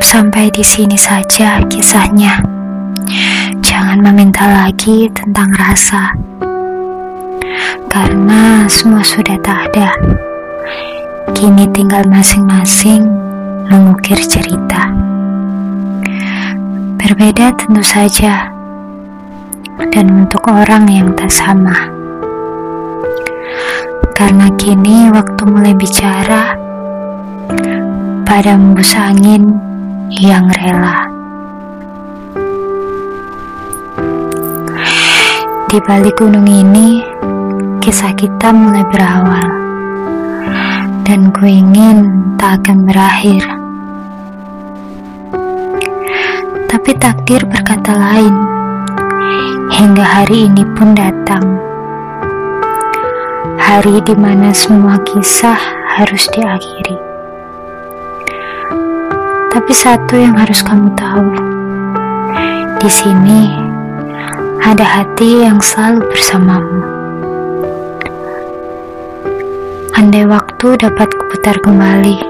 Sampai di sini saja kisahnya. Jangan meminta lagi tentang rasa. Karena semua sudah tak ada. Kini tinggal masing-masing mengukir cerita. Berbeda tentu saja. Dan untuk orang yang tak sama. Karena kini waktu mulai bicara pada embus angin yang rela. Di balik gunung ini, kisah kita mulai berawal. Dan ku ingin tak akan berakhir. Tapi takdir berkata lain. Hingga hari ini pun datang hari di mana semua kisah harus diakhiri. Tapi satu yang harus kamu tahu, di sini ada hati yang selalu bersamamu. Andai waktu dapat kuputar kembali,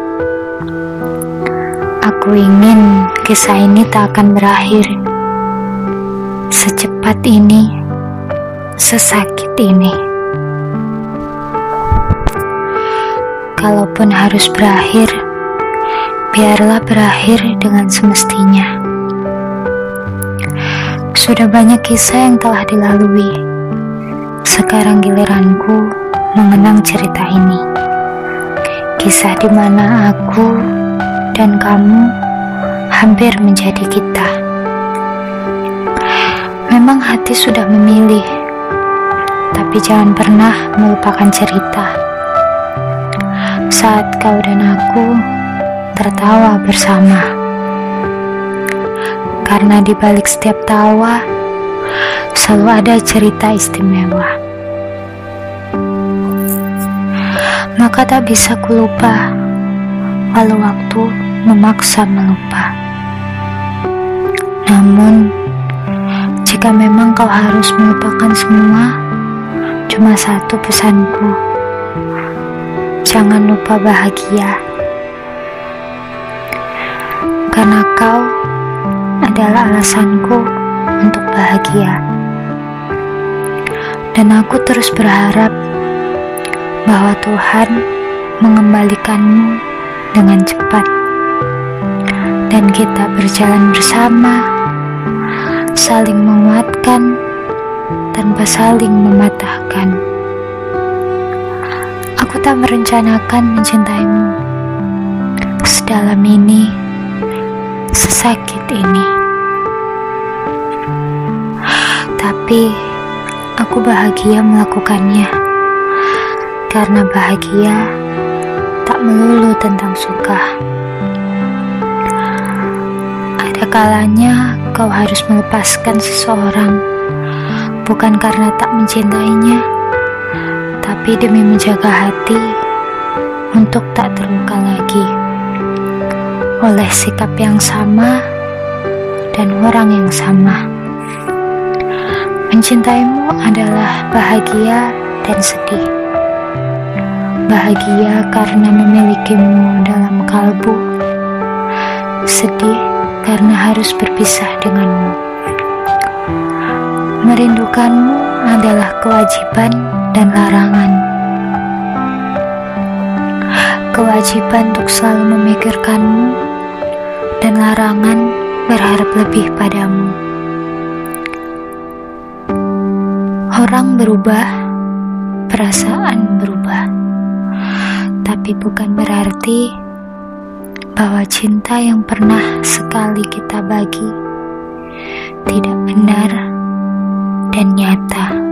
aku ingin kisah ini tak akan berakhir secepat ini, sesakit ini. kalaupun harus berakhir, biarlah berakhir dengan semestinya. Sudah banyak kisah yang telah dilalui. Sekarang giliranku mengenang cerita ini. Kisah di mana aku dan kamu hampir menjadi kita. Memang hati sudah memilih, tapi jangan pernah melupakan cerita saat kau dan aku tertawa bersama. Karena di balik setiap tawa selalu ada cerita istimewa. Maka tak bisa kulupa walau waktu memaksa melupa. Namun, jika memang kau harus melupakan semua, cuma satu pesanku jangan lupa bahagia. Karena kau adalah alasanku untuk bahagia. Dan aku terus berharap bahwa Tuhan mengembalikanmu dengan cepat. Dan kita berjalan bersama, saling menguatkan tanpa saling mematahkan. Aku tak merencanakan mencintaimu sedalam ini, sesakit ini. Tapi aku bahagia melakukannya karena bahagia tak melulu tentang suka. Ada kalanya kau harus melepaskan seseorang bukan karena tak mencintainya tapi demi menjaga hati untuk tak terluka lagi oleh sikap yang sama dan orang yang sama. Mencintaimu adalah bahagia dan sedih. Bahagia karena memilikimu dalam kalbu, sedih karena harus berpisah denganmu. Merindukanmu adalah kewajiban dan larangan. Kewajiban untuk selalu memikirkanmu dan larangan berharap lebih padamu. Orang berubah, perasaan berubah, tapi bukan berarti bahwa cinta yang pernah sekali kita bagi tidak benar dan nyata.